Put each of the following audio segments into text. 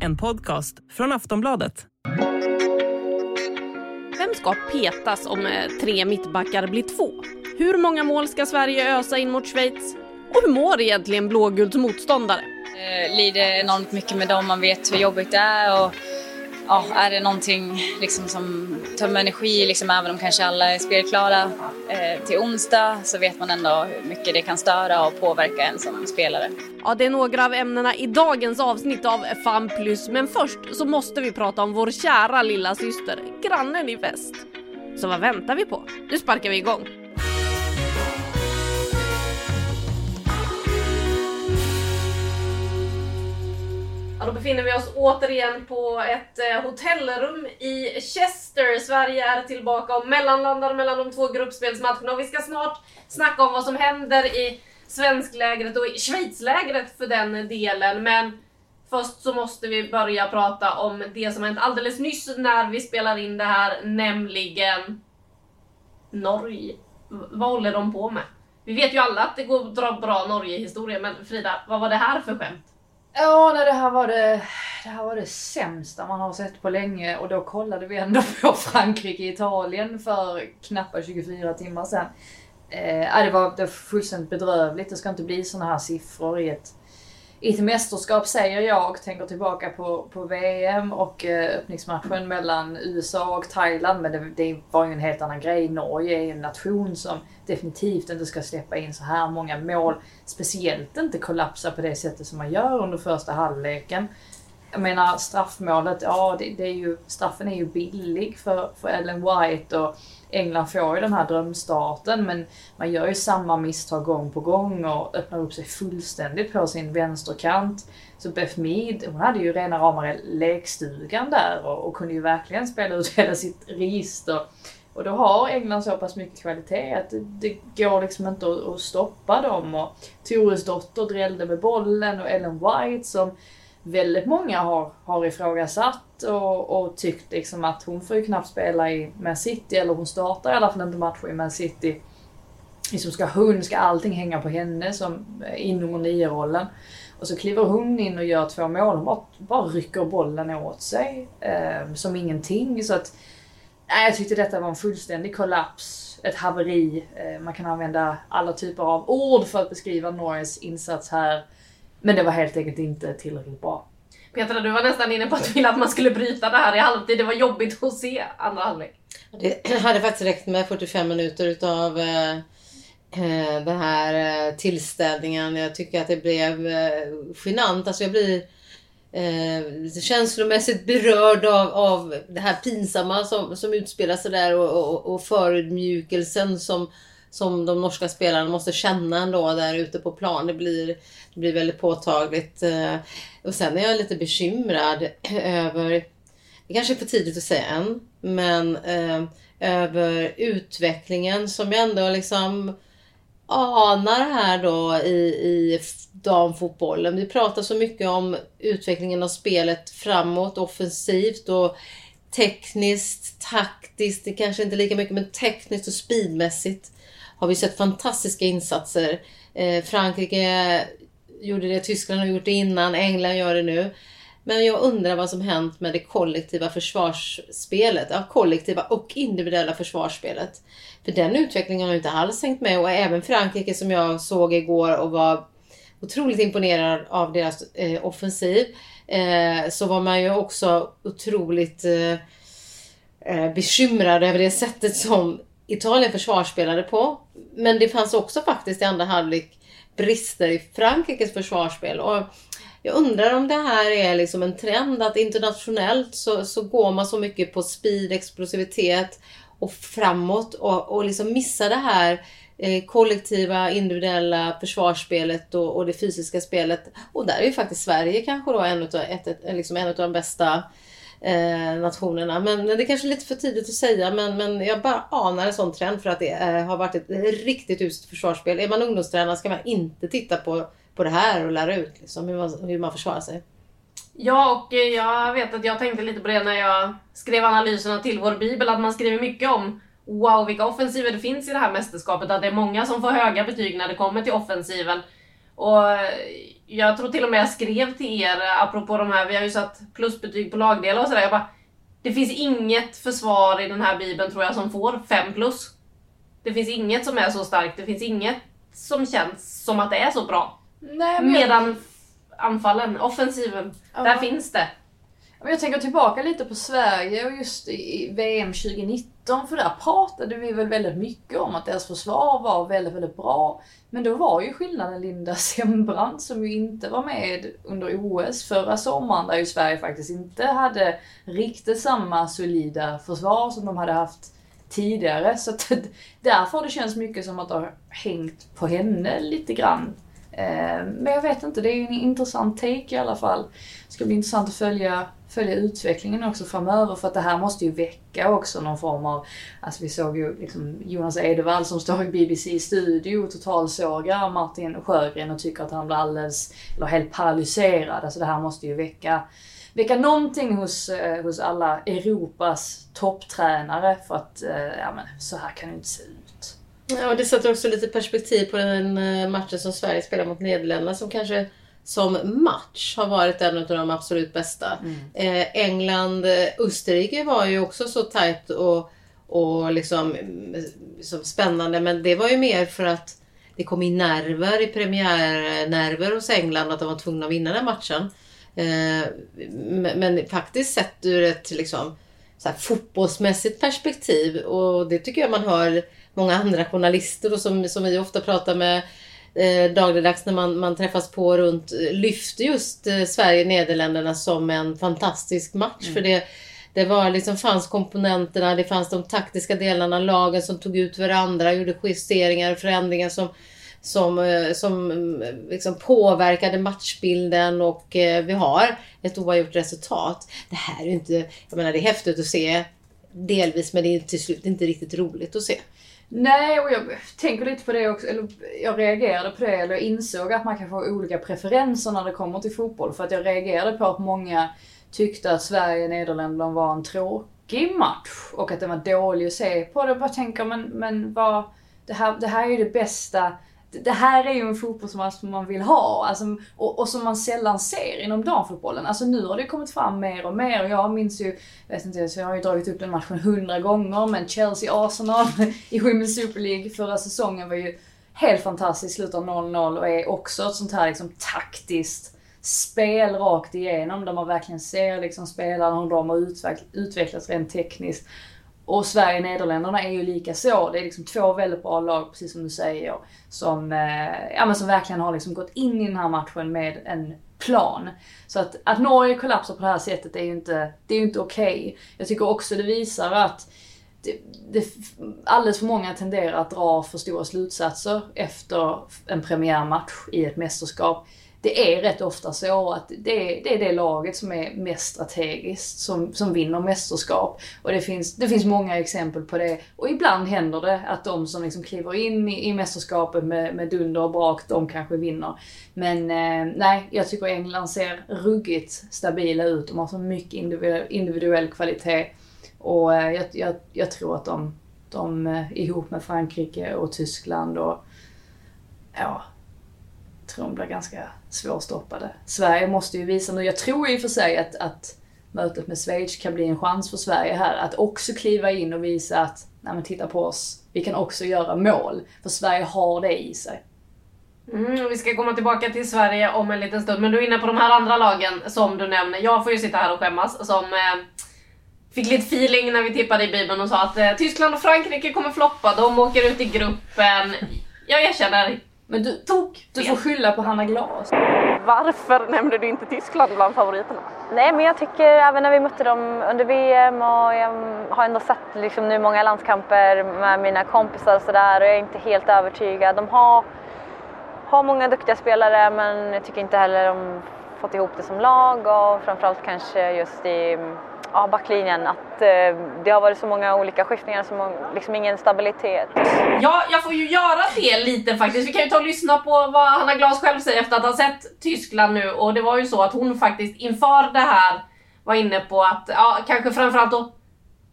En podcast från Aftonbladet. Vem ska petas om eh, tre mittbackar blir två? Hur många mål ska Sverige ösa in mot Schweiz? Och hur mår egentligen blågults motståndare? Eh, lider enormt mycket med dem, man vet hur jobbigt det är och ja, är det någonting liksom som tömmer energi, liksom, även om kanske alla är spelklara eh, till onsdag så vet man ändå hur mycket det kan störa och påverka en som spelare. Ja, det är några av ämnena i dagens avsnitt av Fan Plus, men först så måste vi prata om vår kära lilla syster, grannen i väst. Så vad väntar vi på? Nu sparkar vi igång. Ja, då befinner vi oss återigen på ett eh, hotellrum i Chester. Sverige är tillbaka och mellanlandar mellan de två gruppspelsmatcherna och vi ska snart snacka om vad som händer i svensklägret och i Schweizlägret för den delen. Men först så måste vi börja prata om det som hänt alldeles nyss när vi spelar in det här, nämligen Norge. Vad håller de på med? Vi vet ju alla att det går att dra bra Norge-historia, men Frida, vad var det här för skämt? Ja, nej, det här var det, det här var det sämsta man har sett på länge och då kollade vi ändå på Frankrike-Italien för knappt 24 timmar sedan. Eh, det, var, det var fullständigt bedrövligt. Det ska inte bli såna här siffror i ett, i ett mästerskap säger jag. Tänker tillbaka på, på VM och eh, öppningsmatchen mellan USA och Thailand. Men det, det var ju en helt annan grej. Norge är ju en nation som definitivt inte ska släppa in så här många mål. Speciellt inte kollapsa på det sättet som man gör under första halvleken. Jag menar straffmålet, ja det, det är ju, straffen är ju billig för, för Ellen White och England får ju den här drömstarten men man gör ju samma misstag gång på gång och öppnar upp sig fullständigt på sin vänsterkant. Så Beth Mead, hon hade ju rena rama lekstugan där och, och kunde ju verkligen spela ut hela sitt register. Och då har England så pass mycket kvalitet att det, det går liksom inte att, att stoppa dem. Och Tores dotter drällde med bollen och Ellen White som väldigt många har, har ifrågasatt och, och tyckt liksom att hon får ju knappt spela i Man City, eller hon startar i alla fall inte matcher i Man City. Liksom ska hon, ska allting hänga på henne som eh, inom nummer nio rollen Och så kliver hon in och gör två mål. Hon bara, bara rycker bollen åt sig eh, som ingenting. Så att, nej, jag tyckte detta var en fullständig kollaps, ett haveri. Eh, man kan använda alla typer av ord för att beskriva Norges insats här. Men det var helt enkelt inte tillräckligt bra. Petra, du var nästan inne på att vilja att man skulle bryta det här i halvtid. Det var jobbigt att se andra halvlek. Det hade faktiskt räckt med 45 minuter utav eh, eh, den här eh, tillställningen. Jag tycker att det blev eh, genant. Alltså jag blir eh, känslomässigt berörd av, av det här pinsamma som, som utspelar sig där och, och, och förödmjukelsen som, som de norska spelarna måste känna ändå där ute på plan. Det blir, det blir väldigt påtagligt. Eh, och sen är jag lite bekymrad över, det kanske är för tidigt att säga än, men eh, över utvecklingen som jag ändå liksom anar här då i, i damfotbollen. Vi pratar så mycket om utvecklingen av spelet framåt, offensivt och tekniskt, taktiskt, det kanske inte lika mycket, men tekniskt och speedmässigt har vi sett fantastiska insatser. Eh, Frankrike gjorde det, Tyskland har gjort det innan, England gör det nu. Men jag undrar vad som hänt med det kollektiva försvarsspelet. Ja, kollektiva och individuella försvarsspelet. För den utvecklingen har inte alls hängt med och även Frankrike som jag såg igår och var otroligt imponerad av deras eh, offensiv. Eh, så var man ju också otroligt eh, eh bekymrad över det sättet som Italien försvarsspelade på. Men det fanns också faktiskt i andra halvlek brister i Frankrikes försvarsspel. Och jag undrar om det här är liksom en trend att internationellt så, så går man så mycket på speed, explosivitet och framåt och, och liksom missar det här eh, kollektiva, individuella försvarsspelet och, och det fysiska spelet. Och där är ju faktiskt Sverige kanske då en av, ett, ett, liksom en av de bästa eh, nationerna. Men det är kanske är lite för tidigt att säga men, men jag bara anar en sån trend för att det eh, har varit ett riktigt uselt försvarsspel. Är man ungdomstränare ska man inte titta på, på det här och lära ut liksom, hur, man, hur man försvarar sig. Ja, och eh, jag vet att jag tänkte lite på det när jag skrev analyserna till vår bibel, att man skriver mycket om wow vilka offensiver det finns i det här mästerskapet, att det är många som får höga betyg när det kommer till offensiven. Och eh, jag tror till och med jag skrev till er apropå de här, vi har ju satt plusbetyg på lagdelar och sådär. Jag bara, det finns inget försvar i den här bibeln tror jag som får 5 plus. Det finns inget som är så starkt, det finns inget som känns som att det är så bra. Nej, men Medan anfallen, offensiven, Ja. där finns det. Jag tänker tillbaka lite på Sverige och just i VM 2019 för där pratade vi väl väldigt mycket om att deras försvar var väldigt, väldigt bra. Men då var ju skillnaden Linda Sembrant som ju inte var med under OS förra sommaren där ju Sverige faktiskt inte hade riktigt samma solida försvar som de hade haft tidigare. Så att därför har det känts mycket som att det har hängt på henne lite grann. Eh, men jag vet inte, det är en intressant take i alla fall. Det ska bli intressant att följa, följa utvecklingen också framöver för att det här måste ju väcka också någon form av, alltså vi såg ju liksom Jonas Edevall som står i BBC studio och totalsågar Martin Sjögren och tycker att han blir alldeles, eller helt paralyserad. Alltså det här måste ju väcka, väcka någonting hos, eh, hos alla Europas topptränare för att, eh, ja men så här kan det inte se ut. Ja, och det sätter också lite perspektiv på den eh, matchen som Sverige spelar mot Nederländerna som kanske som match har varit en av de absolut bästa. Eh, England, eh, Österrike var ju också så tajt och, och liksom mm, så spännande men det var ju mer för att det kom in nerver i premiärnerver hos England att de var tvungna att vinna den matchen. Eh, men, men faktiskt sett ur ett liksom, så här, fotbollsmässigt perspektiv och det tycker jag man hör många andra journalister och som, som vi ofta pratar med eh, dagligdags när man, man träffas på runt eh, lyfter just eh, Sverige-Nederländerna som en fantastisk match. För det, det var liksom, fanns komponenterna, det fanns de taktiska delarna, lagen som tog ut varandra, gjorde justeringar och förändringar som, som, eh, som eh, liksom påverkade matchbilden och vi har ett oavgjort resultat. Det här är inte, jag menar det är häftigt att se delvis men det är till slut inte riktigt roligt att se. Nej, och jag tänker lite på det också, eller jag reagerade på det, eller jag insåg att man kan få olika preferenser när det kommer till fotboll. För att jag reagerade på att många tyckte att Sverige-Nederländerna var en tråkig match och att den var dålig att se på. Jag bara tänker, men, men vad, det, här, det här är ju det bästa det här är ju en fotbollsmatch som alltså man vill ha alltså, och, och som man sällan ser inom damfotbollen. Alltså nu har det kommit fram mer och mer och jag minns ju, jag vet inte, så jag har ju dragit upp den matchen hundra gånger men Chelsea-Arsenal i Women's Super League förra säsongen var ju helt fantastiskt, slutar 0-0 och är också ett sånt här liksom taktiskt spel rakt igenom där man verkligen ser liksom spelarna hur de har utvecklats rent tekniskt. Och Sverige-Nederländerna är ju lika så. Det är liksom två väldigt bra lag, precis som du säger, som, eh, ja, men som verkligen har liksom gått in i den här matchen med en plan. Så att, att Norge kollapsar på det här sättet är ju inte, det är ju inte okej. Jag tycker också det visar att det, det, alldeles för många tenderar att dra för stora slutsatser efter en premiärmatch i ett mästerskap. Det är rätt ofta så att det är, det är det laget som är mest strategiskt som, som vinner mästerskap. Och det finns, det finns många exempel på det. Och ibland händer det att de som liksom kliver in i, i mästerskapet med, med dunder och brak, de kanske vinner. Men eh, nej, jag tycker England ser ruggigt stabila ut. De har så mycket individuell, individuell kvalitet. Och eh, jag, jag, jag tror att de, de eh, ihop med Frankrike och Tyskland och ja, jag tror de blir ganska svårstoppade. Sverige måste ju visa nu, jag tror i och för sig att, att mötet med Schweiz kan bli en chans för Sverige här att också kliva in och visa att, nej men titta på oss, vi kan också göra mål. För Sverige har det i sig. Mm, vi ska komma tillbaka till Sverige om en liten stund, men du är inne på de här andra lagen som du nämner. Jag får ju sitta här och skämmas som eh, fick lite feeling när vi tippade i bibeln och sa att eh, Tyskland och Frankrike kommer floppa, de åker ut i gruppen. Jag erkänner, men du tog Du får skylla på Hanna Glas. Varför nämnde du inte Tyskland bland favoriterna? Nej, men jag tycker även när vi mötte dem under VM och jag har ändå sett liksom nu många landskamper med mina kompisar och sådär och jag är inte helt övertygad. De har, har många duktiga spelare men jag tycker inte heller de fått ihop det som lag och framförallt kanske just i ja, backlinjen att eh, det har varit så många olika skiftningar som liksom ingen stabilitet. Ja, jag får ju göra det lite faktiskt. Vi kan ju ta och lyssna på vad Hanna Glas själv säger efter att ha sett Tyskland nu. Och det var ju så att hon faktiskt inför det här var inne på att, ja, kanske framförallt då,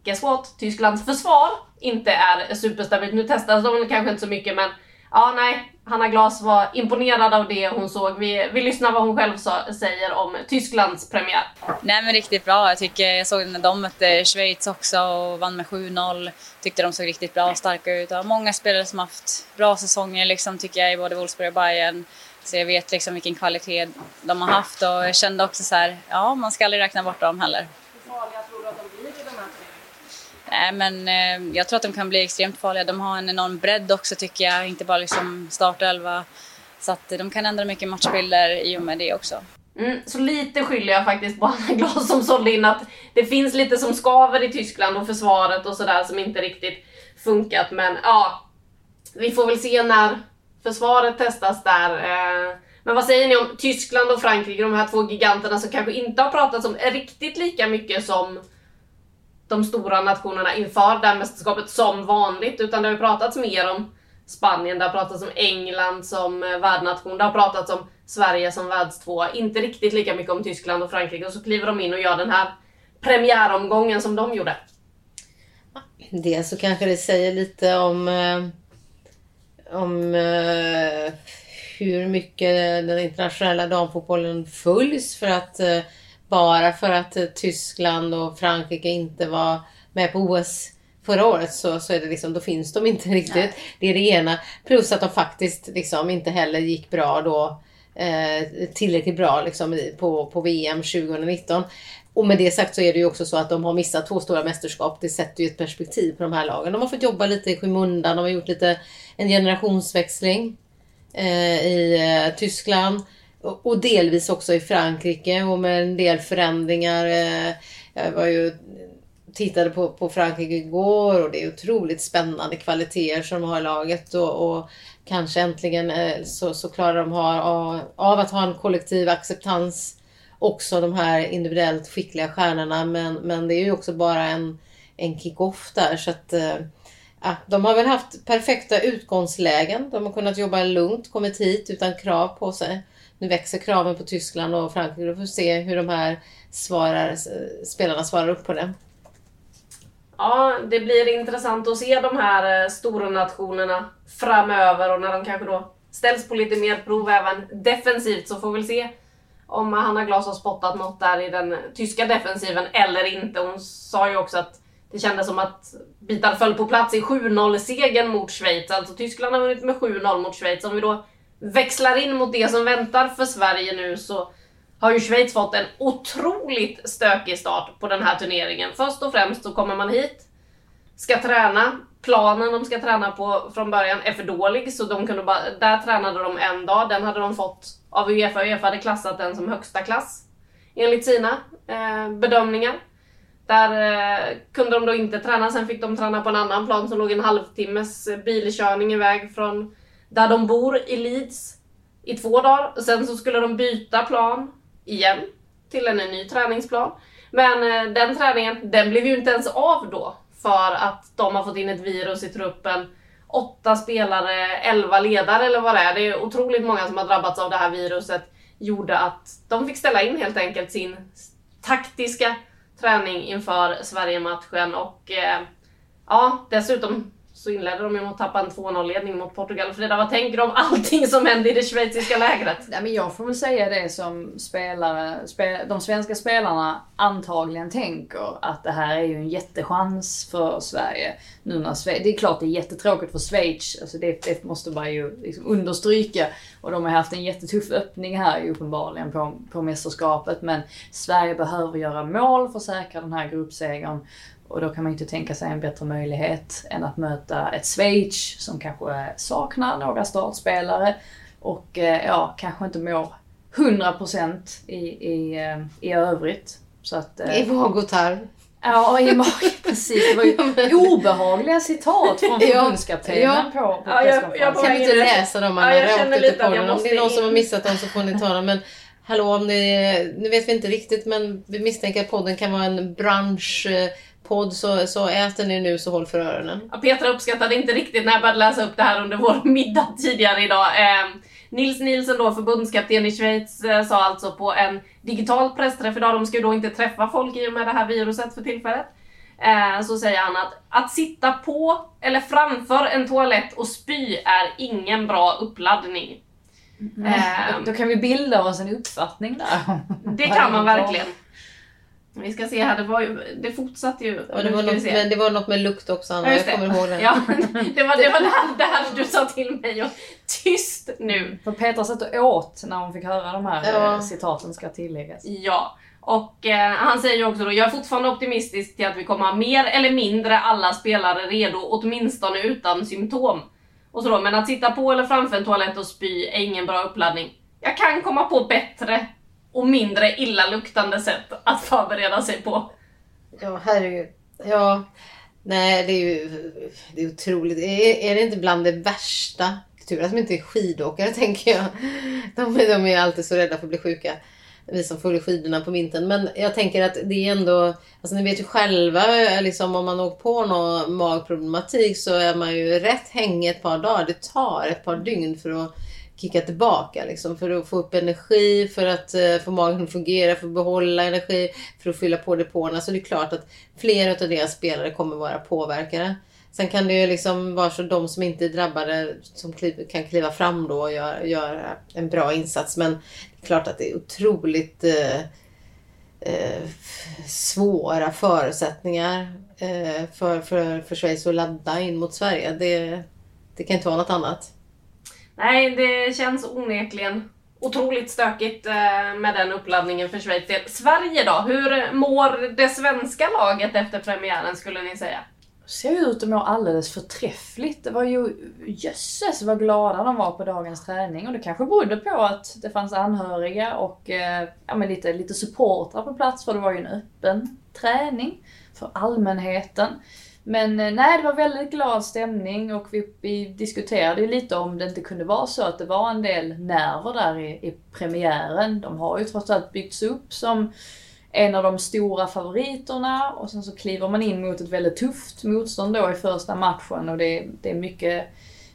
guess what? Tysklands försvar inte är superstabilt. Nu testas de kanske inte så mycket men ja, nej. Hanna Glas var imponerad av det hon såg. Vi, vi lyssnar vad hon själv sa, säger om Tysklands premiär. Nej men riktigt bra. Jag tycker jag såg när de mötte Schweiz också och vann med 7-0. Tyckte de såg riktigt bra och starka ut. Och många spelare som haft bra säsonger liksom tycker jag i både Wolfsburg och Bayern. Så jag vet liksom vilken kvalitet de har haft och jag kände också så här, ja man ska aldrig räkna bort dem heller. Hur farliga tror du att de blir i den här Nej, men eh, jag tror att de kan bli extremt farliga. De har en enorm bredd också tycker jag, inte bara liksom startelva. Så att de kan ändra mycket matchbilder i och med det också. Mm, så lite skyller jag faktiskt på Anna Glas som sålde in att det finns lite som skaver i Tyskland och försvaret och sådär som inte riktigt funkat. Men ja, vi får väl se när försvaret testas där. Eh, men vad säger ni om Tyskland och Frankrike, de här två giganterna som kanske inte har pratats om riktigt lika mycket som de stora nationerna inför det här mästerskapet som vanligt, utan det har pratats mer om Spanien, det har pratats om England som eh, värdnation, det har pratats om Sverige som världstvåa, inte riktigt lika mycket om Tyskland och Frankrike och så kliver de in och gör den här premiäromgången som de gjorde. Dels så kanske det säger lite om, eh, om eh, hur mycket den internationella damfotbollen följs för att bara för att eh, Tyskland och Frankrike inte var med på OS förra året så, så är det liksom, då finns de inte riktigt. Nej. Det är det ena. Plus att de faktiskt liksom inte heller gick bra då eh, tillräckligt bra liksom, på, på VM 2019. Och med det sagt så är det ju också så att de har missat två stora mästerskap. Det sätter ju ett perspektiv på de här lagen. De har fått jobba lite i skymundan. De har gjort lite en generationsväxling eh, i eh, Tyskland. Och, delvis också i Frankrike och med en del förändringar. Eh, jag var ju tittade på, på Frankrike igår och det är otroligt spännande kvaliteter som de har i laget. Och, och kanske äntligen eh, så, så klarar de ha, av, att ha en kollektiv acceptans också de här individuellt skickliga stjärnorna. Men, men det är ju också bara en, en kick-off där. Så att, eh, Ja, de har väl haft perfekta utgångslägen. De har kunnat jobba lugnt, kommit hit utan krav på sig. Nu växer kraven på Tyskland och Frankrike. då får vi se hur de här svarar, eh, spelarna svarar upp på det. Ja, det blir intressant att se de här eh, stora nationerna framöver och när de kanske då ställs på lite mer prov även defensivt så får vi se om Hanna Glas har spottat något där i den tyska defensiven eller inte. Hon sa ju också att det kändes som att bitar föll på plats i 7-0-segern mot Schweiz. Alltså Tyskland har vunnit med 7-0 mot Schweiz. Om vi då växlar in mot det som väntar för Sverige nu så har ju Schweiz fått en otroligt stökig start på den här turneringen. Först och främst så kommer man hit, ska träna. Planen de ska träna på från början är för dålig så de kunde bara, där tränade de en dag. Den hade de fått av Uefa. Uefa hade klassat den som högsta klass enligt sina eh, bedömningar. Där eh, kunde de då inte träna, sen fick de träna på en annan plan som låg en halvtimmes bilkörning iväg från där de bor i Leeds i två dagar. Sen så skulle de byta plan igen till en ny träningsplan. Men eh, den träningen, den blev ju inte ens av då för att de har fått in ett virus i truppen. Åtta spelare, elva ledare eller vad det är. Det är otroligt många som har drabbats av det här viruset. Gjorde att de fick ställa in helt enkelt sin taktiska träning inför Sverige-matchen och eh, ja, dessutom så inledde de med att tappa en 2-0-ledning mot Portugal. Frida, vad tänker du om allting som hände i det schweiziska lägret? Nej, men jag får väl säga det som spelare, spe, de svenska spelarna antagligen tänker att det här är ju en jättechans för Sverige. Nu när Sverige, det är klart det är jättetråkigt för Schweiz, alltså det, det måste man ju liksom understryka. Och de har haft en jättetuff öppning här uppenbarligen på, på mästerskapet. Men Sverige behöver göra mål för att säkra den här gruppsegern. Och då kan man inte tänka sig en bättre möjlighet än att möta ett Schweiz som kanske saknar några startspelare och eh, ja, kanske inte mår 100% i, i, eh, i övrigt. Så att, eh, I tarm. Ja, i magen. Precis. Det var ju obehagliga citat från förbundskaptenen Ja. på, på Ja, jag- jag. Kan vi inte läsa dem Ja, jag Anna? känner lite att jag. Om det är någon som har missat dem så får ni ta dem. Men hallå, om ni, nu vet vi inte riktigt men vi misstänker att podden kan vara en branschpodd så, så äter ni nu så håll för öronen. Ja, Petra uppskattade inte riktigt när jag började läsa upp det här under vår middag tidigare idag. Eh, Nils Nielsen då, förbundskapten i Schweiz, eh, sa alltså på en digital pressträff idag, de ska ju då inte träffa folk i och med det här viruset för tillfället. Eh, så säger han att att sitta på eller framför en toalett och spy är ingen bra uppladdning. Eh, Då kan vi bilda oss en uppfattning där. det kan man verkligen. Vi ska se här, det, var ju, det fortsatte ju. Ja, det, var något, men det var något med lukt också Anna, Ja, jag kommer ihåg det. Ja, det var det, var det, här, det här du sa till mig. Och, tyst nu! För Petra satt och åt när hon fick höra de här Ja. eh, citaten ska tilläggas. Ja. Och eh, han säger ju också då, jag är fortfarande optimistisk till att vi kommer ha mer eller mindre alla spelare redo, åtminstone utan symptom. Och så då, men att sitta på eller framför en toalett och spy är ingen bra uppladdning. Jag kan komma på bättre och mindre illaluktande sätt att förbereda sig på. Ja, herregud. Ja, nej det är ju det är otroligt. Är, är det inte bland det värsta? Tur att de inte är skidåkare tänker jag. De, är- de är alltid så rädda för att bli sjuka. Vi som följer skidorna på vintern. Men jag tänker att det är ändå, alltså ni vet ju själva liksom om man åkt på någon magproblematik så är man ju rätt hängig ett par dagar. Det tar ett par dygn för att kicka tillbaka liksom, för att få upp energi, för att eh, få magen att fungera, för att behålla energi, för att fylla på depåerna. Så det är klart att flera av deras spelare kommer vara påverkade. Sen kan det ju liksom vara så de som inte är drabbade som kliv, kan kliva fram då och göra, göra en bra insats. Men det är klart att det är otroligt eh, eh, svåra förutsättningar eh, för, för, för Schweiz att ladda in mot Sverige. Det, det kan inte vara något annat. Nej, det känns onekligen otroligt stökigt eh, med den uppladdningen för Schweiz del. Sverige då? Hur mår det svenska laget efter premiären skulle ni säga? Ser ut att må alldeles förträffligt. Det var ju jösses vad glada de var på dagens träning och det kanske berodde på att det fanns anhöriga och eh, ja, men lite, lite supportrar på plats för det var ju en öppen träning för allmänheten. Men eh, nej, det var väldigt glad stämning och vi, vi diskuterade ju lite om det inte kunde vara så att det var en del nerver där i, i premiären. De har ju trots allt byggts upp som en av de stora favoriterna och sen så kliver man in mot ett väldigt tufft motstånd då i första matchen och det, det är mycket,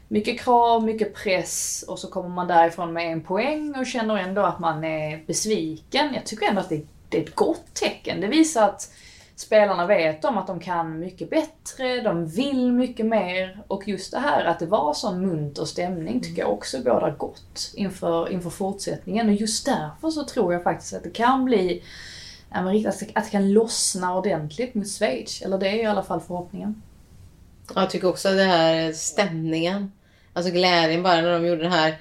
mycket krav, mycket press och så kommer man därifrån med en poäng och känner ändå att man är besviken. Jag tycker ändå att det, det är ett gott tecken. Det visar att spelarna vet om att de kan mycket bättre, de vill mycket mer och just det här att det var sån munter stämning tycker jag också bådar gott inför, inför fortsättningen och just därför så tror jag faktiskt att det kan bli att det- att kan lossna ordentligt mot Schweiz. Eller det är i alla fall förhoppningen. Ja, Jag tycker också det här stämningen. Alltså glädjen bara när de gjorde den här.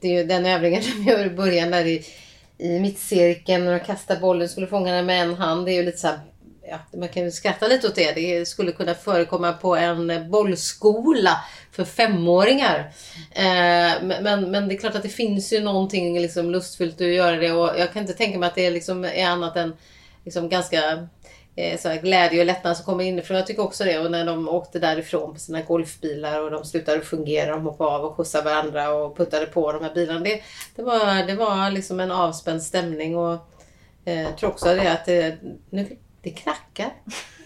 Det är ju den övningen de gör i början där i, i mittcirkeln när de kastar bollen skulle fånga den med en hand. Det är ju lite så här, ja, man kan ju skratta lite åt det. Det skulle kunna förekomma på en bollskola för femåringar. Eh, men, men, det är klart att det finns ju någonting liksom lustfyllt att göra det och jag kan inte tänka mig att det liksom är annat än liksom ganska så här glädje och lättnad som kommer inifrån. Jag tycker också det. Och när de åkte därifrån på sina golfbilar och de slutade fungera, de hoppade av och skjutsade varandra och puttade på de här bilarna. Det, det, var, det var liksom en avspänd stämning och eh, jag tror också det att det, nu, det knackar.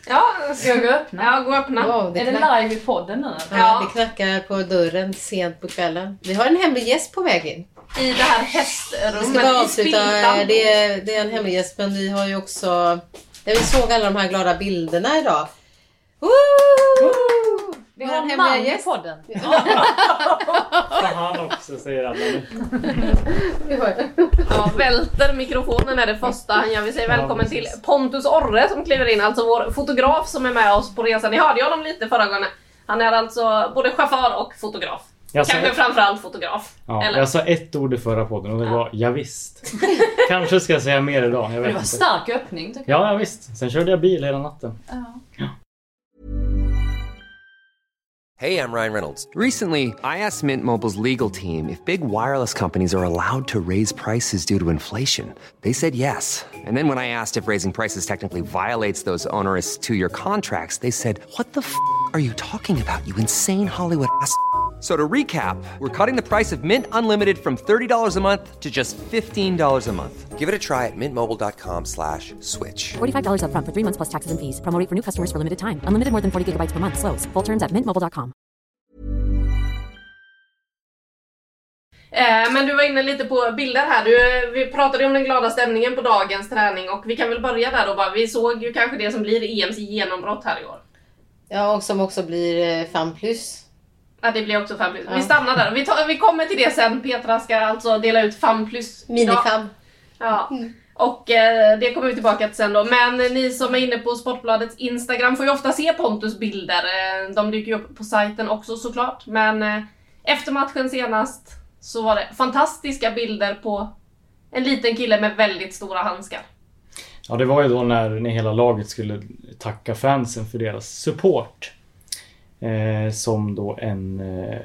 Ja, Ska jag gå och öppna? ja gå och öppna. Wow, det, är det knack, live i podden nu? eller? ja. det knackar på dörren sent på kvällen. Vi har en hemlig gäst på väg in. I det här Vi hästrummet ska bara i avsluta. spiltan. Det är, det är en hemlig gäst men vi har ju också... När vi såg alla de här glada bilderna idag. Woo! Vi Vår har en hemliga man i gäst. podden. Sa han också, säger alla nu. Vi Ja, välter mikrofonen är det första han gör. Vi säger Ja, välkommen till. Pontus Orre som kliver in, alltså vår fotograf som är med oss på resan. Ni hörde ju honom lite förra gången. Han är alltså både chaufför och fotograf. Jag sa, Kanske framförallt fotograf. ja, eller? jag sa ett ord i förra podden och det var ja, visst. Kanske ska jag säga mer idag. Jag Det vet var inte. stark öppning tycker jag. Ja, ja, visst. Sen körde jag bil hela natten. Hey, I'm Ryan Reynolds. Recently, I asked Mint Mobile's legal team if big wireless companies are allowed to raise prices due to inflation. They said yes. And then when I asked if raising prices technically violates those onerous two year contracts, they said, What the f are you talking about, you insane Hollywood ass? So to recap, we're cutting the price of Mint Unlimited from $30 a month to just $15 a month. Give it a try at mintmobile.com slash switch. $45 upfront for three months plus taxes and fees. Promo for new customers for limited time. Unlimited more than 40 gigabytes per month. Slows. Full terms at mintmobile.com. Eh, men du var inne lite på bilder här. Du, eh, vi pratade om den glada stämningen på dagens träning och vi kan väl börja där då bara. Vi såg ju kanske det som blir EMs genombrott här i år. Ja, och som också blir eh, 5 plus. Ja, det blir också 5 plus. Vi Ja. stannar där. Vi, tar, vi kommer till det sen. Petra ska alltså dela ut 5 plus. idag. Minifam. Ja. Och eh, det kommer vi tillbaka till sen då. Men ni som är inne på Sportbladets Instagram får ju ofta se Pontus bilder. Eh, de dyker ju upp på sajten också såklart. Men eh, efter matchen senast så var det fantastiska bilder på en liten kille med väldigt stora handskar. Ja, det var ju då när, när hela laget skulle tacka fansen för deras support. Eh, som då en... Eh,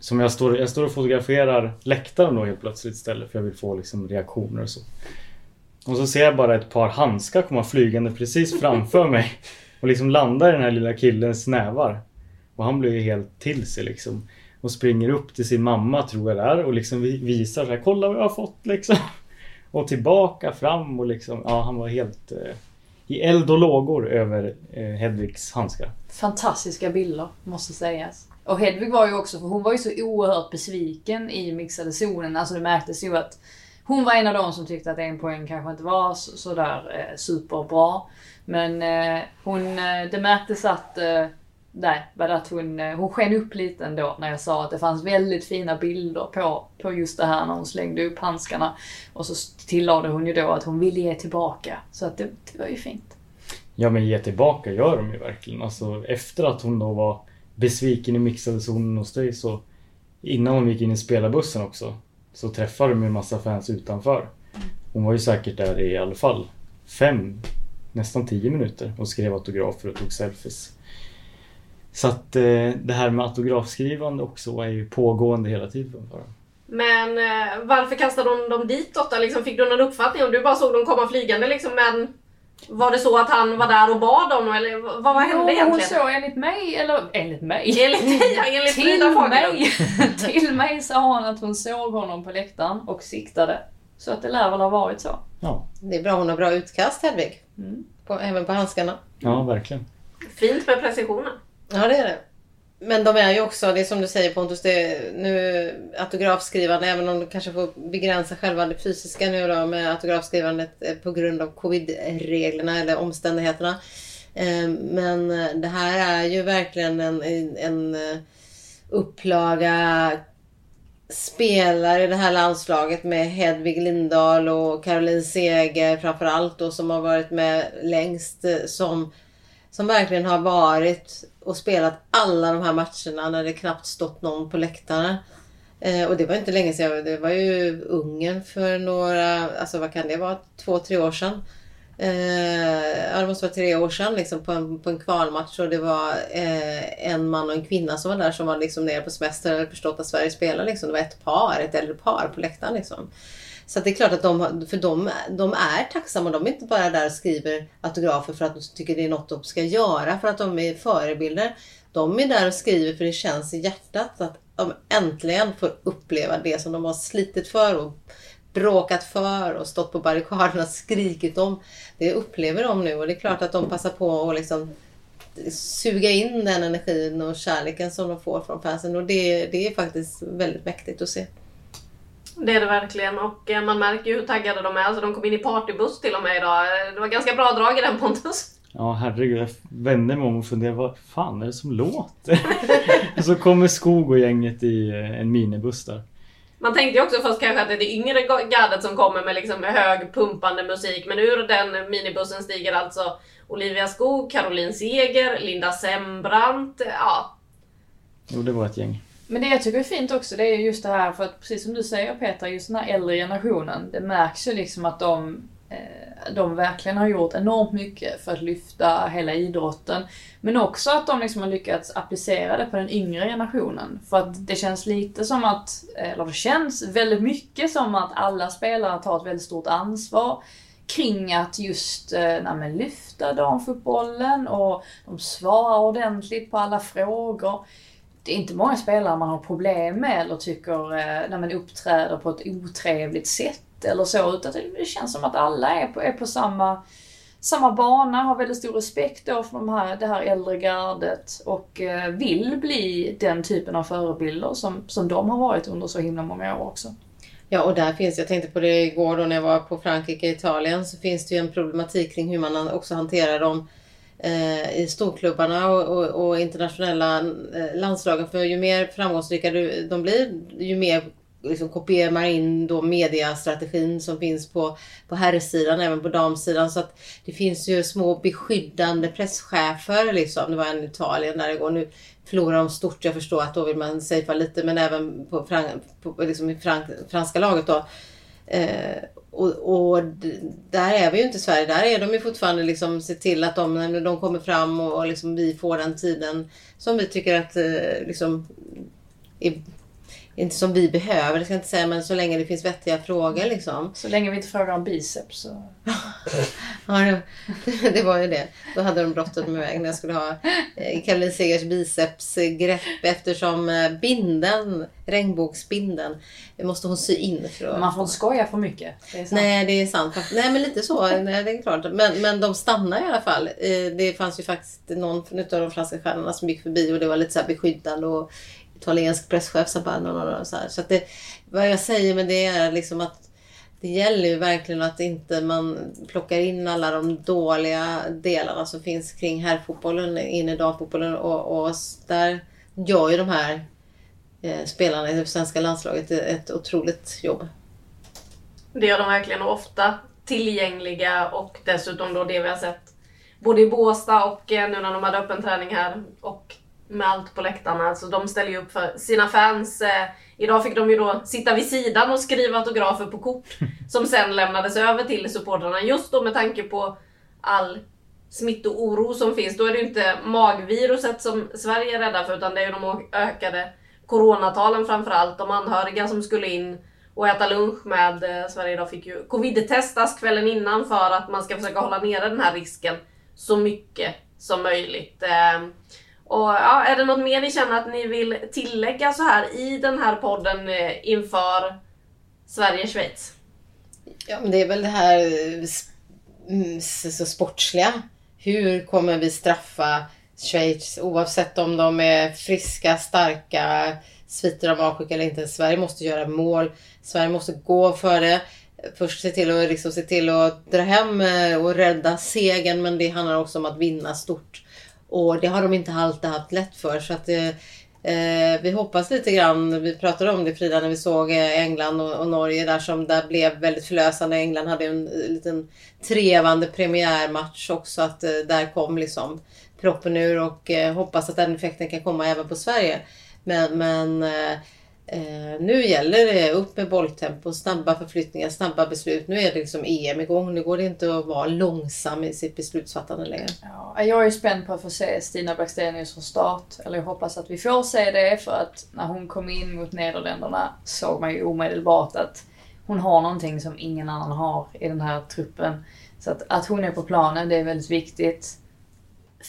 som jag står, jag står och fotograferar läktaren då helt plötsligt istället för jag vill få liksom reaktioner och så. Och så ser jag bara ett par handskar komma flygande precis framför mig. Och liksom landar i den här lilla killens nävar. Och han blir ju helt till sig liksom. Och springer upp till sin mamma tror jag det är och liksom visar så här, kolla vad jag har fått liksom. Och tillbaka fram och liksom, ja han var helt eh, i eld och lågor över eh, Hedvigs handskar. Fantastiska bilder, måste sägas. Och Hedvig var ju också, för hon var ju så oerhört besviken i mixade zonen. Alltså det märktes ju att hon var en av dem som tyckte att en poäng kanske inte var sådär så eh, superbra. Men eh, hon, eh, det märktes att, eh, nej, var det att hon, eh, hon sken upp lite ändå när jag sa att det fanns väldigt fina bilder på, på just det här när hon slängde upp handskarna. Och så tillade hon ju då att hon ville ge tillbaka. Så att det, det var ju fint. Ja men ge tillbaka gör de ju verkligen. Alltså efter att hon då var besviken i mixade zonen hos dig så innan hon gick in i spelarbussen också så träffade de ju en massa fans utanför. Hon var ju säkert där i alla fall fem, nästan tio minuter och skrev autografer och tog selfies. Så att eh, det här med autografskrivande också är ju pågående hela tiden för dem. Men eh, varför kastade hon dem ditåt? Liksom, fick du någon uppfattning om du bara såg dem komma flygande liksom? Men var det så att han var där och bad dem eller vad, vad hände Jo, hon egentligen? såg enligt mig, eller enligt mig. Enligt dig, ja, enligt till mig, till mig sa hon att hon såg honom på läktaren och siktade. Så att det lär väl ha varit så. Ja, Det är bra, hon har bra utkast Hedvig. På, även på handskarna. ja verkligen. Fint med precisionen. Ja, det är det. Men de är ju också, det är som du säger Pontus, det är nu autografskrivande, även om de kanske får begränsa själva det fysiska nu då med autografskrivandet eh, på grund av covid-reglerna eller omständigheterna. Eh, men eh, det här är ju verkligen en, en, upplaga spelare i det här landslaget med Hedvig Lindahl och Caroline Seger framförallt då som har varit med längst som som verkligen har varit och spelat alla de här matcherna när det knappt stått någon på läktarna. Eh, och det var inte länge sedan. Det var ju Ungern för några, alltså vad kan det vara, två, tre år sedan. Eh, ja, det måste vara tre år sedan liksom, på, en, på en kvalmatch och det var eh, en man och en kvinna som var där som var liksom nere på semester och förstått att Sverige spelar. Liksom. Det var ett par, ett äldre par på läktaren. Liksom. Så att det är klart att de, för de, de är tacksamma. De är inte bara där och skriver autografer för att de tycker det är något de ska göra, för att de är förebilder. De är där och skriver för det känns i hjärtat att de äntligen får uppleva det som de har slitit för och bråkat för och stått på barrikaderna och skrikit om. Det upplever de nu och det är klart att de passar på att liksom suga in den energin och kärleken som de får från fansen och det, det är faktiskt väldigt mäktigt att se. Det är det verkligen och eh, man märker ju hur taggade de är. Alltså de kom in i partybuss till och med idag. Det var ganska bra drag i den Pontus. Ja herregud, jag vände mig om och funderade vad fan är det som låter? och så kommer Skog och gänget i eh, en minibuss där. Man tänkte ju också först kanske att det är det yngre gardet som kommer med liksom hög pumpande musik. Men ur den minibussen stiger alltså Olivia Skog, Caroline Seger, Linda Sembrant. Ja, Jo, det var ett gäng. Men det jag tycker är fint också det är just det här, för att precis som du säger Petra, just den här äldre generationen. Det märks ju liksom att de, eh, de verkligen har gjort enormt mycket för att lyfta hela idrotten. Men också att de liksom har lyckats applicera det på den yngre generationen. För att det känns lite som att, eller det känns väldigt mycket som att alla spelare tar ett väldigt stort ansvar kring att just eh, nej, lyfta damfotbollen och de svarar ordentligt på alla frågor. Det är inte många spelare man har problem med eller tycker eh, när man uppträder på ett otrevligt sätt eller så. Utan det känns som att alla är på, är på samma, samma bana, har väldigt stor respekt då för de här, det här äldre gardet och eh, vill bli den typen av förebilder som, som de har varit under så himla många år också. Ja, och där finns, jag tänkte på det igår då när jag var på Frankrike och Italien, så finns det ju en problematik kring hur man också hanterar dem Eh, i storklubbarna och, och, och internationella eh, landslagen. För ju mer framgångsrika de blir, ju mer liksom kopierar man in då mediastrategin som finns på, på herrsidan, även på damsidan. Så att det finns ju små beskyddande presschefer liksom. Det var en i Italien där igår. Nu förlorar de stort. Jag förstår att då vill man safea lite men även på, på liksom i frank, franska laget då. Eh, och, och, där är vi ju inte i Sverige. Där är de ju fortfarande liksom se till att de, de kommer fram och, och liksom vi får den tiden som vi tycker att eh, liksom är inte som vi behöver, det ska jag inte säga, men så länge det finns vettiga frågor liksom. Så länge vi inte frågar om biceps så... ja, det, det, var ju det. Då hade de brottat mig iväg när jag skulle ha eh, Caroline Segers bicepsgrepp eftersom eh, binden, regnbågsbinden, måste hon sy in. För att... Man får inte skoja för mycket. Det Nej, det är sant. Nej, men lite så. Nej, det är klart. Men, men de stannar i alla fall. Eh, det fanns ju faktiskt någon av de franska stjärnorna som gick förbi och det var lite så beskyddande och italiensk presschef som bara no, no, no, så här. Så att det, vad jag säger med det är liksom att det gäller ju verkligen att inte man plockar in alla de dåliga delarna som finns kring herrfotbollen in i damfotbollen och, och där gör ju de här eh, spelarna i det svenska landslaget ett otroligt jobb. Det gör de verkligen och ofta tillgängliga och dessutom då det vi har sett både i Båstad och eh, nu när de hade öppen träning här och med allt på läktarna. Alltså, de ställer ju upp för sina fans. Eh, idag fick de ju då sitta vid sidan och skriva autografer på kort som sen lämnades över till supportrarna. Just då med tanke på all smittooro som finns. Då är det ju inte magviruset som Sverige är rädda för utan det är ju de ökade coronatalen framförallt. De anhöriga som skulle in och äta lunch med eh, Sverige idag fick ju covid-testas kvällen innan för att man ska försöka hålla nere den här risken så mycket som möjligt. Eh, och ja, är det något mer ni känner att ni vill tillägga så här i den här podden eh, inför Sverige-Schweiz? Ja, men det är väl det här eh, mm, så sportsliga. Hur kommer vi straffa Schweiz oavsett om de är friska, starka, sviter av avsjuk eller inte. Sverige måste göra mål. Sverige måste gå för det. Först se till att, liksom, se till att dra hem eh, och rädda segern men det handlar också om att vinna stort. Och det har de inte alltid haft lätt för. Så att eh, eh, vi hoppas lite grann, vi pratade om det Frida när vi såg eh, England och, och, Norge där som där blev väldigt förlösande. England hade en en liten trevande premiärmatch också. Att eh, där kom liksom proppen ur och eh, hoppas att den effekten kan komma även på Sverige. Men, men Eh, nu gäller det upp med bolltempo, snabba förflyttningar, snabba beslut. Nu är det liksom EM igång. Nu går det inte att vara långsam i sitt beslutsfattande längre. Ja, jag är spänd på att få se Stina Blackstenius från start. Eller jag hoppas att vi får se det för att när hon kom in mot Nederländerna såg man ju omedelbart att hon har någonting som ingen annan har i den här truppen. Så att, att hon är på planen, det är väldigt viktigt.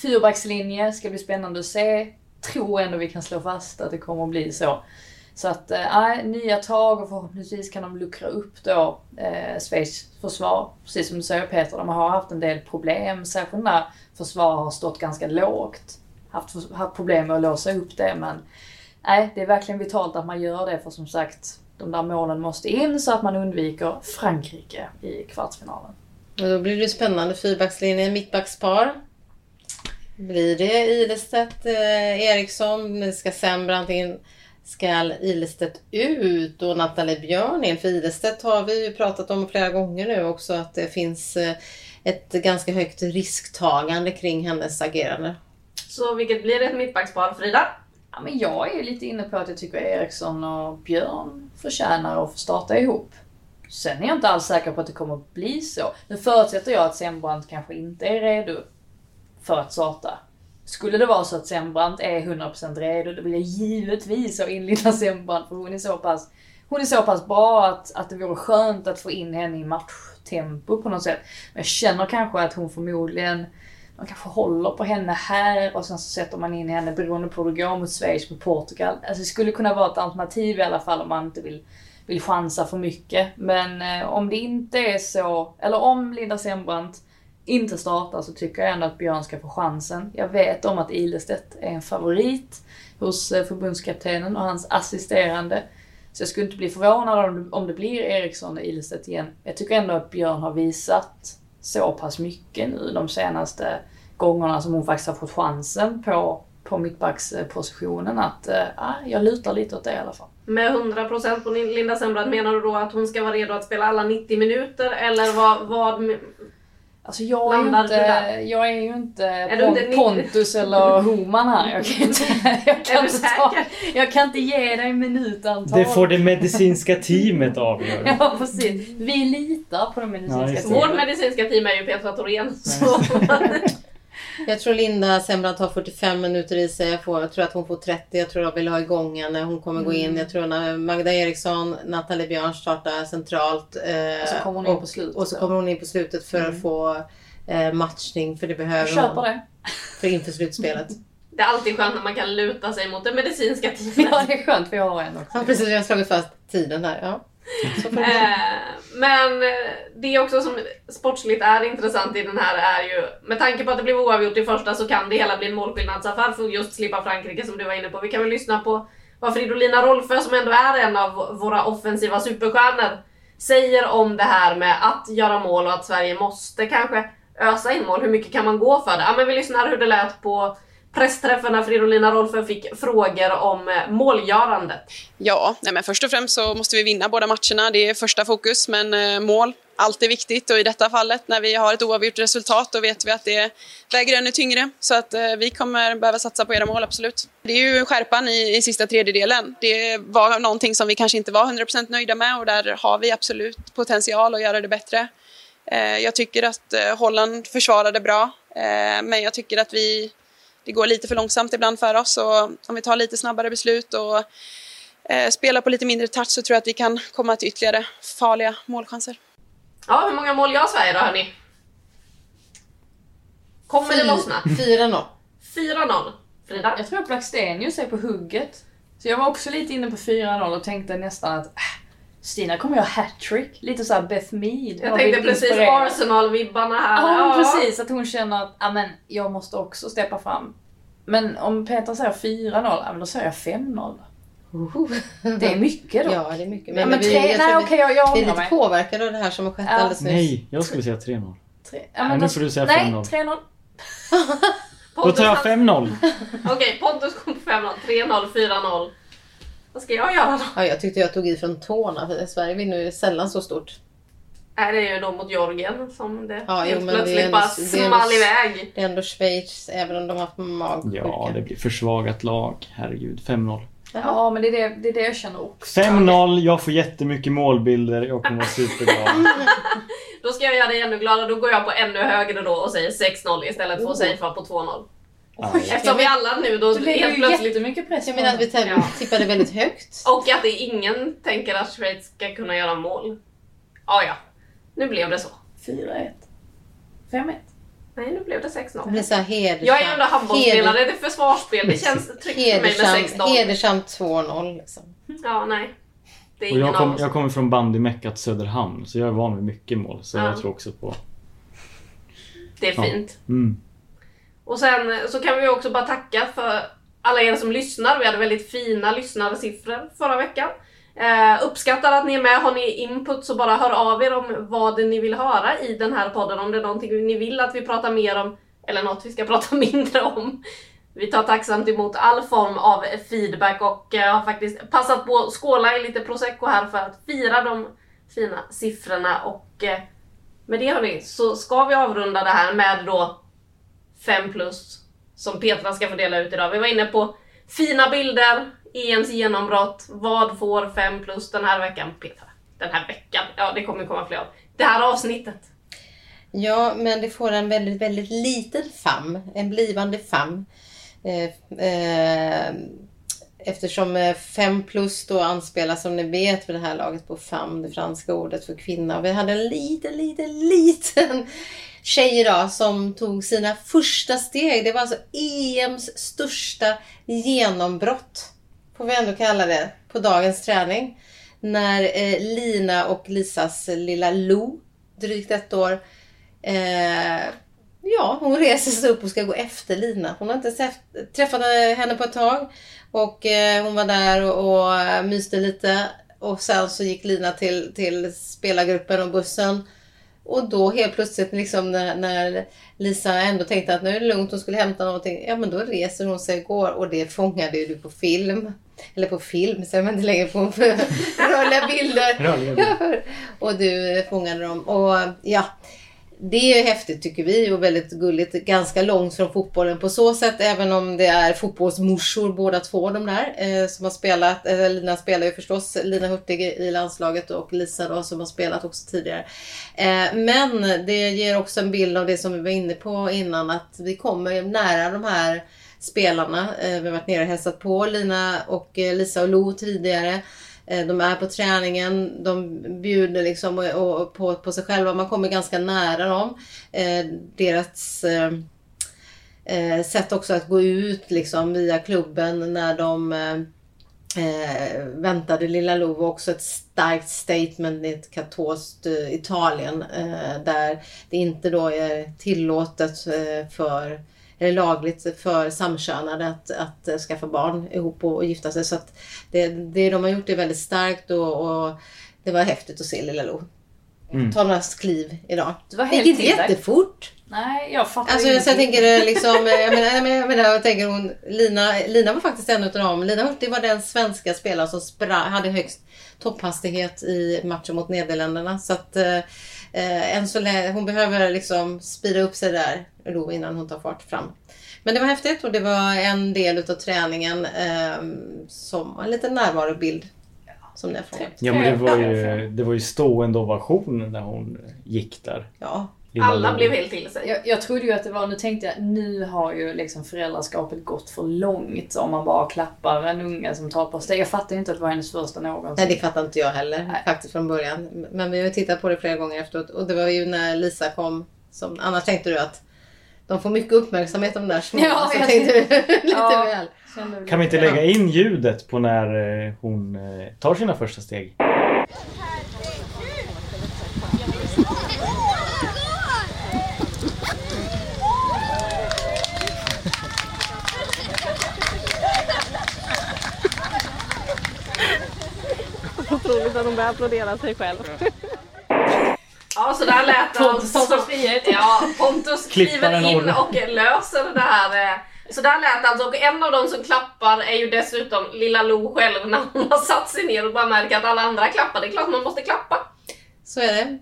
Fyrbackslinje ska bli spännande att se. Tror ändå vi kan slå fast att det kommer att bli så. Så att, eh, nej, nya tag och förhoppningsvis kan de luckra upp då eh, Schweiz försvar. Precis som du säger Peter, de har haft en del problem. Särskilt när försvar har stått ganska lågt. Haft, haft problem med att låsa upp det men nej, det är verkligen vitalt att man gör det för som sagt de där målen måste in så att man undviker Frankrike i kvartsfinalen. Och då blir det spännande fyrbackslinje, mittbackspar. Blir det Ilestedt, eh, Eriksson, ska Sembrant in? Ska Ilestedt ut och Nathalie Björn in? För Ilestedt har vi ju pratat om flera gånger nu också att det finns eh, ett ganska högt risktagande kring hennes agerande. Så vilket blir ett mittbackspar, Frida? Ja, men jag är ju lite inne på att jag tycker Eriksson och Björn förtjänar att få starta ihop. Sen är jag inte alls säker på att det kommer att bli så. Nu förutsätter jag att Sembrant kanske inte är redo för att starta. Skulle det vara så att Sembrant är 100% redo, då vill jag givetvis ha in Linda Sembrant för hon är så pass, hon är så pass bra att, att det vore skönt att få in henne i matchtempo på något sätt. Men jag känner kanske att hon förmodligen man kanske håller på henne här och sen så sätter man in henne beroende på hur det går mot Schweiz på Portugal. Alltså det skulle kunna vara ett alternativ i alla fall om man inte vill, vill chansa för mycket. Men eh, om det inte är så, eller om Linda Sembrant inte startar så tycker jag ändå att Björn ska få chansen. Jag vet om att Ilestedt är en favorit hos eh, förbundskaptenen och hans assisterande. Så jag skulle inte bli förvånad om det, om det blir Eriksson och Ilestedt igen. Jag tycker ändå att Björn har visat så pass mycket nu de senaste gångerna som hon faktiskt har fått chansen på, på mittbackspositionen att äh, jag lutar lite åt det i alla fall. Med 100% på Linda Sembrant, menar du då att hon ska vara redo att spela alla 90 minuter eller vad, vad Alltså jag är, ju inte, jag är ju inte, är Pont, inte Pontus eller Homan här. Jag kan inte, jag kan inte, ta, jag kan inte ge dig minutantal. Det får det medicinska teamet avgöra. ja precis. Vi litar på det medicinska ja, teamet. Vårt medicinska team är ju Petra Thorén. Jag tror Linda Sembrant har 45 minuter i sig. Jag, får, jag tror att hon får 30. Jag tror jag vill ha igång henne. Hon kommer mm. gå in. Mm. Jag tror att Magda Eriksson, Nathalie Björn startar centralt. Eh, och så kommer hon in på slutet. Och så kommer hon in på slutet för mm. att få eh, matchning. För det behöver jag köper det. För inför slutspelet. Det är alltid skönt när man kan luta sig mot det medicinska teamet. Ja, det är skönt för jag har en också. Ja, precis. Vi har slagit fast tiden här. Ja. Eh, men eh, det också som sportsligt är intressant i den här är ju, med tanke på att det blev oavgjort i första så kan det hela bli en målskillnadsaffär för att just slippa Frankrike som du var inne på. Vi kan väl lyssna på vad Fridolina Rolfö som ändå är en av våra offensiva superstjärnor säger om det här med att göra mål och att Sverige måste kanske ösa in mål. Hur mycket kan man gå för det? Ja men vi lyssnar hur det lät på pressträffen när Fridolina Rolfö fick frågor om eh, målgörandet. Ja, nej men först och främst så måste vi vinna båda matcherna. Det är första fokus, men eh, mål, allt är viktigt och i detta fallet när vi har ett oavgjort resultat då vet vi att det väger ännu tyngre. Så att eh, vi kommer behöva satsa på era mål, absolut. Det är ju skärpan i, i sista tredjedelen. Det var någonting som vi kanske inte var 100% nöjda med och där har vi absolut potential att göra det bättre. Eh, jag tycker att Holland försvarade bra, men jag tycker att vi det går lite för långsamt ibland för oss. Och om vi tar lite snabbare beslut och eh, spelar på lite mindre touch så tror jag att vi kan komma till ytterligare farliga målchanser. Ja, hur många mål gör Sverige då hörni? Kommer det lossna? 4-0. 4-0. Frida? Jag tror att Blackstenius är på hugget. Så jag var också lite inne på 4-0 och tänkte nästan att äh, Stina kommer göra hattrick. Lite såhär Beth Mead. Jag tänkte precis Arsenal-vibbarna här. Ja, ja, precis. Att hon känner att amen, jag måste också steppa fram. Men om Peter säger 4-0, då säger jag 5-0. Det är mycket då. Ja, det är mycket. Men, ja, men vi, tre, nej, okej, jag, jag Vi är lite påverkade av det här som har skett ja. alldeles nyss. Nej, jag skulle säga 3-0. Ja, men nu får du säga 5-0. Nej, 3-0. Då tar jag 5-0. Okej, Pontus kom på 5-0. 3-0, 4-0. Vad ska jag göra då? Ja, jag tyckte jag tog i från tårna för Sverige vinner ju sällan så stort. Är det ju då mot Georgien som det ja, helt jo, plötsligt det ändå, bara small iväg. Det är ändå Schweiz, även om de har haft magsjuka. Ja, det blir försvagat lag. Herregud, 5-0. Ja, men det är det, det är det jag känner också. 5-0, jag får jättemycket målbilder, jag kommer vara superglad. då ska jag göra dig ännu gladare, då går jag på ännu högre då och säger 6-0 istället för att oh. safea på 2-0. Oj, Eftersom vi alla nu då det helt plötsligt... jättemycket press Jag menar att vi ja. tippade väldigt högt. Och att det ingen tänker att Schweiz ska kunna göra mål. Ah, ja, nu blev det så. 4-1. 5-1. Nej, nu blev det 6-0. Det så hedersamt. Jag är ändå handbollsspelare, det är försvarsspel. Det känns tryggt för mig med 6-0. Hedersamt 2-0 liksom. Ja, nej. Det är och jag, kom, jag kommer från bandymeckat Söderhamn, så jag är van vid mycket mål. Så ja. jag tror också på... Det är fint. Ja. Mm. Och sen så kan vi också bara tacka för alla er som lyssnar. Vi hade väldigt fina lyssnarsiffror förra veckan. Eh, uppskattar att ni är med. Har ni input så bara hör av er om vad ni vill höra i den här podden. Om det är någonting ni vill att vi pratar mer om eller något vi ska prata mindre om. Vi tar tacksamt emot all form av feedback och eh, har faktiskt passat på att skåla i lite prosecco här för att fira de fina siffrorna och eh, med det hörni så ska vi avrunda det här med då 5 plus som Petra ska få dela ut idag. Vi var inne på Fina bilder, EMs genombrott. Vad får 5 plus den här veckan? Petra, den här veckan? Ja, det kommer komma fler av. Det här avsnittet. Ja, men det får en väldigt, väldigt liten famn. En blivande famn. Eh, eh, eftersom eh, 5 plus då anspelar som ni vet för det här laget på fam, det franska ordet för kvinna. Vi hade en liten, liten, liten tjej idag som tog sina första steg. Det var alltså EMs största genombrott, får vi ändå kalla det, på dagens träning. När eh, Lina och Lisas lilla Lo, drygt ett år, eh, ja, hon reser sig upp och ska gå efter Lina. Hon har inte träffat henne på ett tag. Och eh, hon var där och, och eh, myste lite. Och sen så gick Lina till, till spelargruppen och bussen. Och då helt plötsligt liksom när, när, Lisa ändå tänkte att nu är det lugnt, hon skulle hämta någonting. Ja men då reser hon sig och går och det fångade ju du på film. Eller på film, säger man inte längre på rörliga bilder. Rörliga bilder. och du fångade dem. Och ja, det är häftigt tycker vi och väldigt gulligt. Ganska långt från fotbollen på så sätt. Även om det är fotbollsmorsor båda två de där. Eh, som har spelat. Eh, Lina spelar ju förstås. Lina Hurtig i landslaget och Lisa då som har spelat också tidigare. Eh, men det ger också en bild av det som vi var inne på innan. Att vi kommer nära de här spelarna. Eh, vi har varit nere och hälsat på Lina och eh, Lisa och Lo tidigare. Eh, de är på träningen, de bjuder liksom och, på, på sig själva. Man kommer ganska nära dem. Eh, deras eh, sätt också att gå ut liksom via klubben när de eh, väntade Lilla Lo var också ett starkt statement i ett katolskt Italien där det inte då är tillåtet för är lagligt för samkönade att, att eh, skaffa barn ihop och, och gifta sig. Så att det, det de har gjort är väldigt starkt och, och det var häftigt att se Lilla Lo. Mm. Ta några kliv idag. Det var helt inte jättefort. Nej, jag fattar alltså, ingenting. jag tänker liksom, jag menar, jag menar, jag menar, jag tänker hon, Lina, Lina var faktiskt en av dem. Lina Hurtig var den svenska spelare som spra, hade högst topphastighet i matchen mot Nederländerna. Så att eh, än så länge, hon behöver liksom spira upp sig där då innan hon tar fart fram. Men det var häftigt och det var en del utav träningen eh, som en liten närvarobild som ni har fångat. Ja men det var ju, det var ju stående ovation när hon gick där. Ja. Alla blev helt till sig. Jag, jag trodde ju att det var, nu tänkte jag, nu har ju liksom föräldraskapet gått för långt om man bara klappar en unge som tar par steg. Jag fattar inte att det var hennes första någonsin. Nej det fattar inte jag heller Nej. faktiskt från början. Men vi har tittat på det flera gånger efteråt och det var ju när Lisa kom som, annars tänkte du att de får mycket uppmärksamhet de där små. Ja, så jag tänkte lite ja, väl. Kan vi inte lägga in ljudet på när eh, hon eh, tar sina första steg? Otroligt att hon börjar applådera sig själv. Ja, så där lät Pontus alltså, Ja, Pontus kliver in och löser det här. Eh, så där lät alltså, och en av dem som klappar är ju dessutom lilla Lo själv när hon har satt sig ner och bara märker att alla andra klappar. Det är klart man måste klappa. Så är det.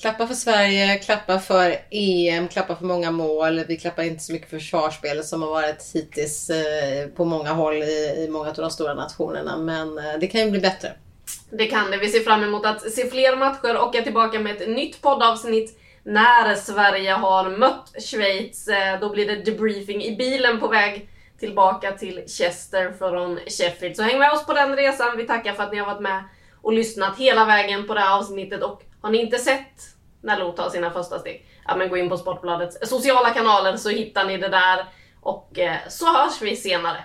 Klappa för Sverige, klappa för EM, klappa för många mål. Vi klappar inte så mycket för försvarsspelet som har varit hittills eh, på många håll i många av de stora nationerna. Men eh, det kan ju bli bättre. Det kan det. Vi ser fram emot att se fler matcher och är tillbaka med ett nytt poddavsnitt när Sverige har mött Schweiz. Eh, då blir det debriefing i bilen på väg tillbaka till Chester från Sheffield. Så häng med oss på den resan. Vi tackar för att ni har varit med och lyssnat hela vägen på det här avsnittet. Och har ni inte sett när Lo tar sina första steg, ja men gå in på Sportbladets sociala kanaler så hittar ni det där. Och eh, så hörs vi senare.